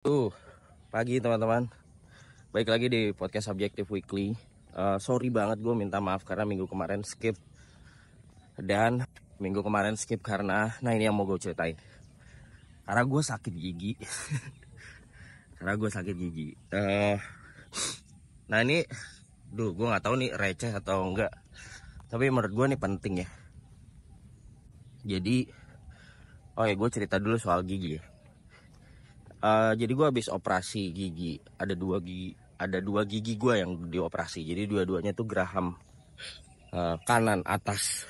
Tuh, pagi teman-teman. Baik lagi di podcast Subjective Weekly. Uh, sorry banget gue minta maaf karena minggu kemarin skip. Dan minggu kemarin skip karena, nah ini yang mau gue ceritain. Karena gue sakit gigi. karena gue sakit gigi. Uh, nah ini, duh gue nggak tahu nih receh atau enggak. Tapi menurut gue nih penting ya. Jadi, oh ya gue cerita dulu soal gigi ya Uh, jadi gue habis operasi gigi. Ada dua gigi, ada dua gigi gue yang dioperasi. Jadi dua-duanya tuh geraham uh, kanan atas.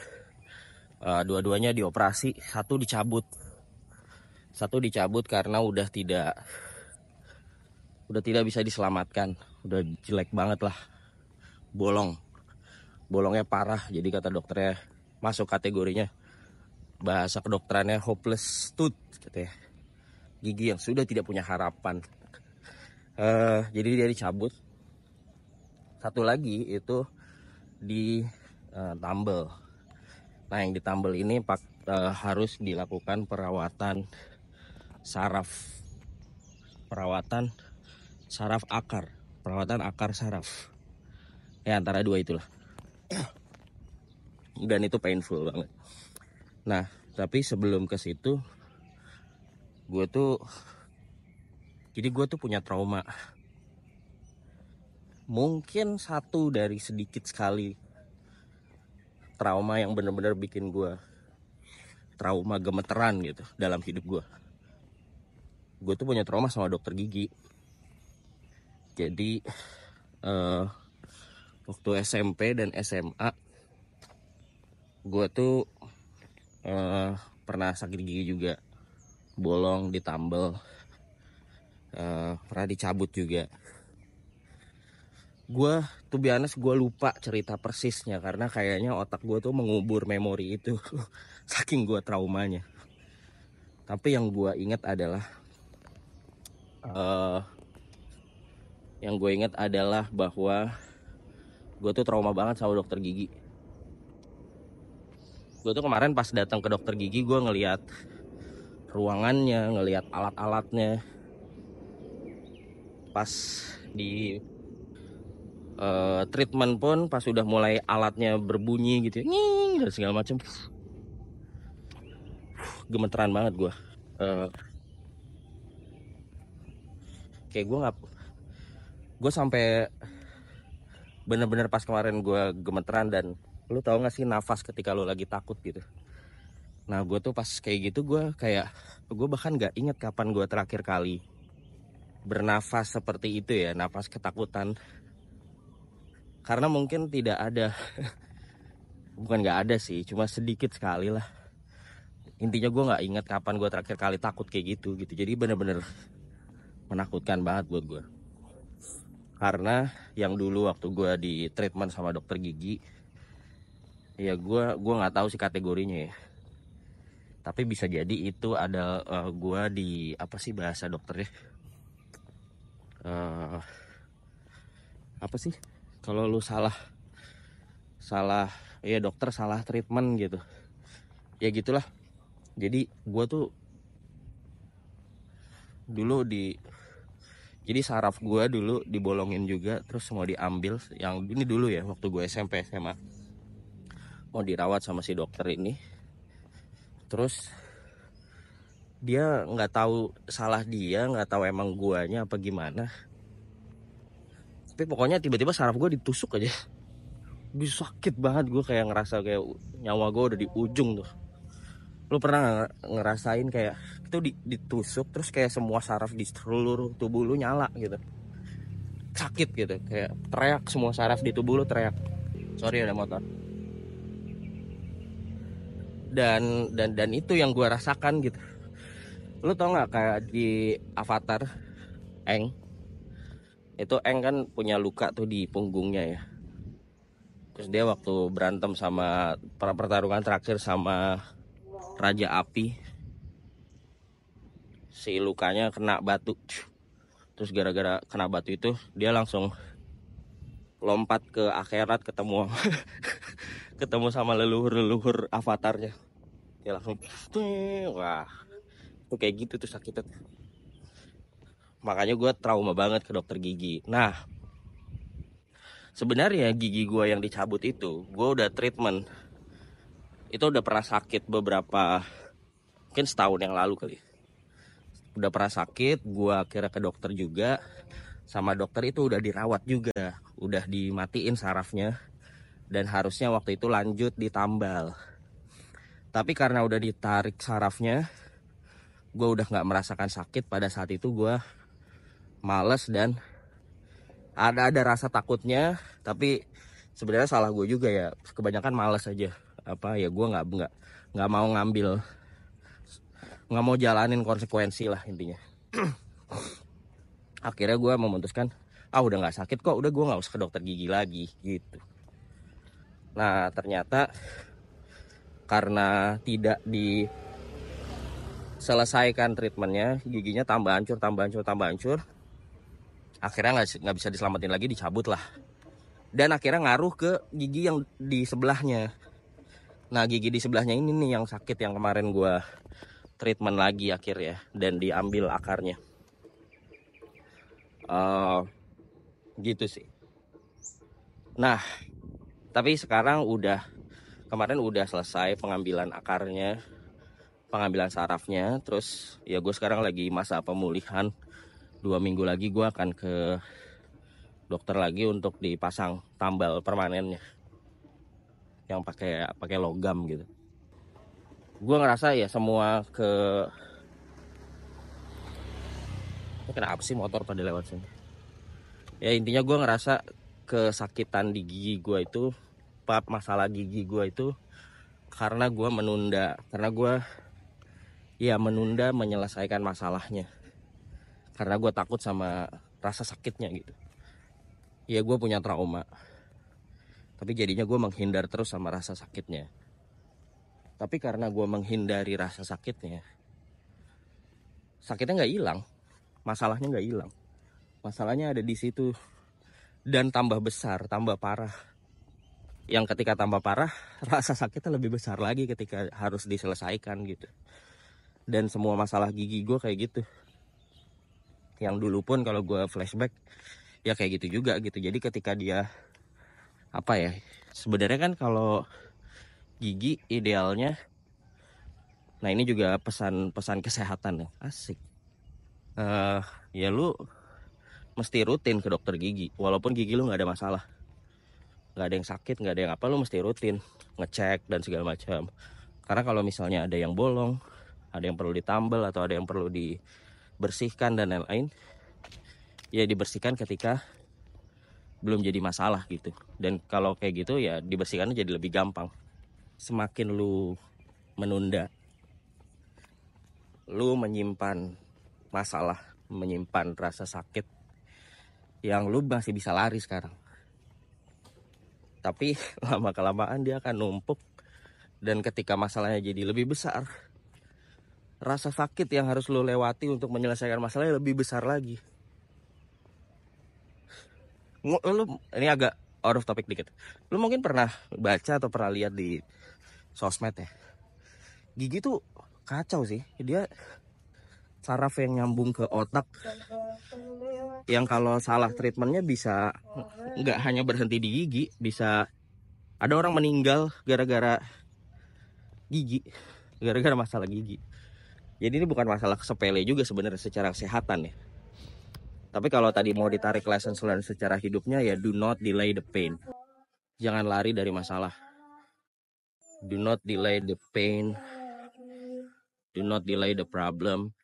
Uh, dua-duanya dioperasi, satu dicabut. Satu dicabut karena udah tidak udah tidak bisa diselamatkan. Udah jelek banget lah. Bolong. Bolongnya parah. Jadi kata dokternya masuk kategorinya bahasa kedokterannya hopeless tooth katanya gigi yang sudah tidak punya harapan. Uh, jadi dia dicabut. Satu lagi itu di uh, tambel. Nah yang ditambel ini pak, uh, harus dilakukan perawatan saraf, perawatan saraf akar, perawatan akar saraf. Ya antara dua itulah. Dan itu painful banget. Nah tapi sebelum ke situ gue tuh jadi gue tuh punya trauma. Mungkin satu dari sedikit sekali trauma yang bener-bener bikin gue trauma gemeteran gitu dalam hidup gue gue tuh punya trauma sama dokter gigi. Jadi uh, waktu SMP dan SMA gue tuh uh, pernah sakit gigi juga bolong ditambel. Uh, pernah dicabut juga. Gue tuh biasa gue lupa cerita persisnya karena kayaknya otak gue tuh mengubur memori itu saking gue traumanya. Tapi yang gue ingat adalah uh, yang gue ingat adalah bahwa gue tuh trauma banget sama dokter gigi. Gue tuh kemarin pas datang ke dokter gigi gue ngeliat ruangannya ngelihat alat-alatnya. Pas di uh, treatment pun pas sudah mulai alatnya berbunyi gitu ya, dan segala macam gemeteran banget gue uh, kayak gue nggak gue sampai bener-bener pas kemarin gue gemeteran dan lu tau gak sih nafas ketika lu lagi takut gitu Nah gue tuh pas kayak gitu gue kayak gue bahkan gak inget kapan gue terakhir kali bernafas seperti itu ya nafas ketakutan. Karena mungkin tidak ada bukan gak ada sih cuma sedikit sekali lah. Intinya gue nggak inget kapan gue terakhir kali takut kayak gitu gitu. Jadi bener-bener menakutkan banget buat gue karena yang dulu waktu gue di treatment sama dokter gigi ya gue gue nggak tahu sih kategorinya ya tapi bisa jadi itu ada uh, gua di apa sih bahasa dokternya? Uh, apa sih? Kalau lu salah salah ya dokter salah treatment gitu. Ya gitulah. Jadi gua tuh dulu di jadi saraf gua dulu dibolongin juga terus mau diambil yang ini dulu ya waktu gue SMP SMA mau dirawat sama si dokter ini terus dia nggak tahu salah dia nggak tahu emang guanya apa gimana. Tapi pokoknya tiba-tiba saraf gue ditusuk aja. Bisa sakit banget gue kayak ngerasa kayak nyawa gue udah di ujung tuh. Lu pernah ngerasain kayak itu ditusuk terus kayak semua saraf di seluruh tubuh lu nyala gitu? Sakit gitu kayak teriak semua saraf di tubuh lu teriak. Sorry ada motor dan dan dan itu yang gue rasakan gitu. Lu tau nggak kayak di Avatar Eng itu Eng kan punya luka tuh di punggungnya ya. Terus dia waktu berantem sama pertarungan terakhir sama Raja Api si lukanya kena batu. Terus gara-gara kena batu itu dia langsung lompat ke akhirat ketemu ketemu sama leluhur-leluhur avatarnya. Ya langsung wah tuh kayak gitu tuh sakitnya. Makanya gue trauma banget ke dokter gigi. Nah sebenarnya gigi gue yang dicabut itu gue udah treatment. Itu udah pernah sakit beberapa mungkin setahun yang lalu kali. Udah pernah sakit gue kira ke dokter juga. Sama dokter itu udah dirawat juga udah dimatiin sarafnya dan harusnya waktu itu lanjut ditambal. Tapi karena udah ditarik sarafnya gue udah nggak merasakan sakit. Pada saat itu gue males dan ada ada rasa takutnya. Tapi sebenarnya salah gue juga ya. Kebanyakan males aja. Apa ya gue nggak nggak nggak mau ngambil nggak mau jalanin konsekuensi lah intinya. Akhirnya gue memutuskan ah udah nggak sakit kok. Udah gue nggak usah ke dokter gigi lagi gitu nah ternyata karena tidak diselesaikan treatmentnya giginya tambah hancur tambah hancur tambah hancur akhirnya nggak bisa diselamatin lagi dicabut lah. Dan akhirnya ngaruh ke gigi yang di sebelahnya. Nah gigi di sebelahnya ini nih yang sakit yang kemarin gue treatment lagi akhirnya dan diambil akarnya. Uh, gitu sih. Nah tapi sekarang udah kemarin udah selesai pengambilan akarnya pengambilan sarafnya. Terus ya gue sekarang lagi masa pemulihan. Dua minggu lagi gue akan ke dokter lagi untuk dipasang tambal permanennya. Yang pakai pakai logam gitu. Gue ngerasa ya semua ke kenapa sih motor pada lewat sini? Ya intinya gue ngerasa kesakitan di gigi gue itu pap masalah gigi gue itu karena gue menunda karena gue ya menunda menyelesaikan masalahnya. Karena gue takut sama rasa sakitnya gitu. Ya gue punya trauma. Tapi jadinya gue menghindar terus sama rasa sakitnya. Tapi karena gue menghindari rasa sakitnya sakitnya nggak hilang. Masalahnya nggak hilang. Masalahnya ada di situ dan tambah besar tambah parah. Yang ketika tambah parah rasa sakitnya lebih besar lagi ketika harus diselesaikan gitu. Dan semua masalah gigi gue kayak gitu. Yang dulu pun kalau gue flashback ya kayak gitu juga gitu. Jadi ketika dia apa ya sebenarnya kan kalau gigi idealnya nah ini juga pesan-pesan kesehatan ya. Asik. Uh, ya lu mesti rutin ke dokter gigi. Walaupun gigi lu nggak ada masalah. Nggak ada yang sakit nggak ada yang apa lu mesti rutin. Ngecek dan segala macam. Karena kalau misalnya ada yang bolong ada yang perlu ditambal atau ada yang perlu di bersihkan dan lain-lain ya dibersihkan ketika belum jadi masalah gitu. Dan kalau kayak gitu ya dibersihkannya jadi lebih gampang. Semakin lu menunda lu menyimpan masalah menyimpan rasa sakit yang lu masih bisa lari sekarang tapi lama kelamaan dia akan numpuk dan ketika masalahnya jadi lebih besar rasa sakit yang harus lo lewati untuk menyelesaikan masalahnya lebih besar lagi. Lo ini agak out of topic dikit. Lo mungkin pernah baca atau pernah lihat di sosmed ya. Gigi tuh kacau sih. Dia saraf yang nyambung ke otak yang kalau salah treatmentnya bisa nggak hanya berhenti di gigi bisa ada orang meninggal gara-gara gigi gara-gara masalah gigi jadi ini bukan masalah sepele juga sebenarnya secara kesehatan ya. Tapi kalau tadi mau ditarik lesson learned secara hidupnya ya do not delay the pain. Jangan lari dari masalah. Do not delay the pain. Do not delay the problem.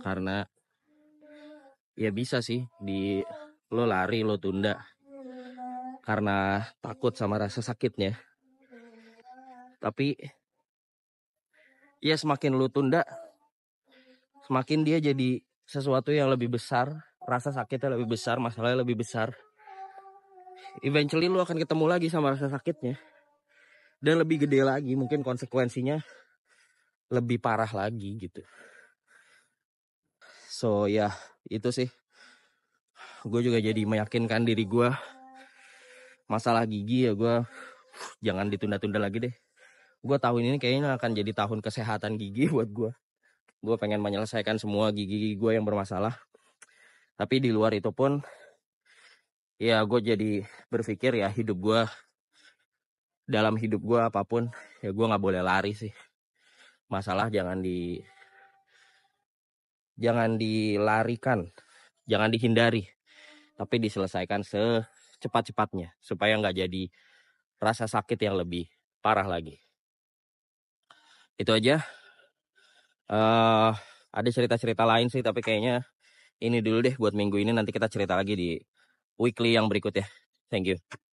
Karena ya bisa sih di lo lari lo tunda. Karena takut sama rasa sakitnya. Tapi ya semakin lu tunda semakin dia jadi sesuatu yang lebih besar rasa sakitnya lebih besar masalahnya lebih besar. Eventually lu akan ketemu lagi sama rasa sakitnya. Dan lebih gede lagi mungkin konsekuensinya lebih parah lagi gitu so ya itu sih. Gue juga jadi meyakinkan diri gue masalah gigi ya gue jangan ditunda-tunda lagi deh. Gue tahun ini kayaknya akan jadi tahun kesehatan gigi buat gue gue pengen menyelesaikan semua gigi gue yang bermasalah. Tapi di luar itu pun ya gue jadi berpikir ya hidup gue dalam hidup gue apa pun ya gue nggak boleh lari sih. Masalah jangan di jangan dilarikan jangan dihindari tapi diselesaikan secepat-cepatnya supaya nggak jadi rasa sakit yang lebih parah lagi. Itu aja. Uh, ada cerita-cerita lain sih tapi kayaknya ini dulu deh buat minggu ini. Nanti kita cerita lagi di weekly yang berikut ya. Thank you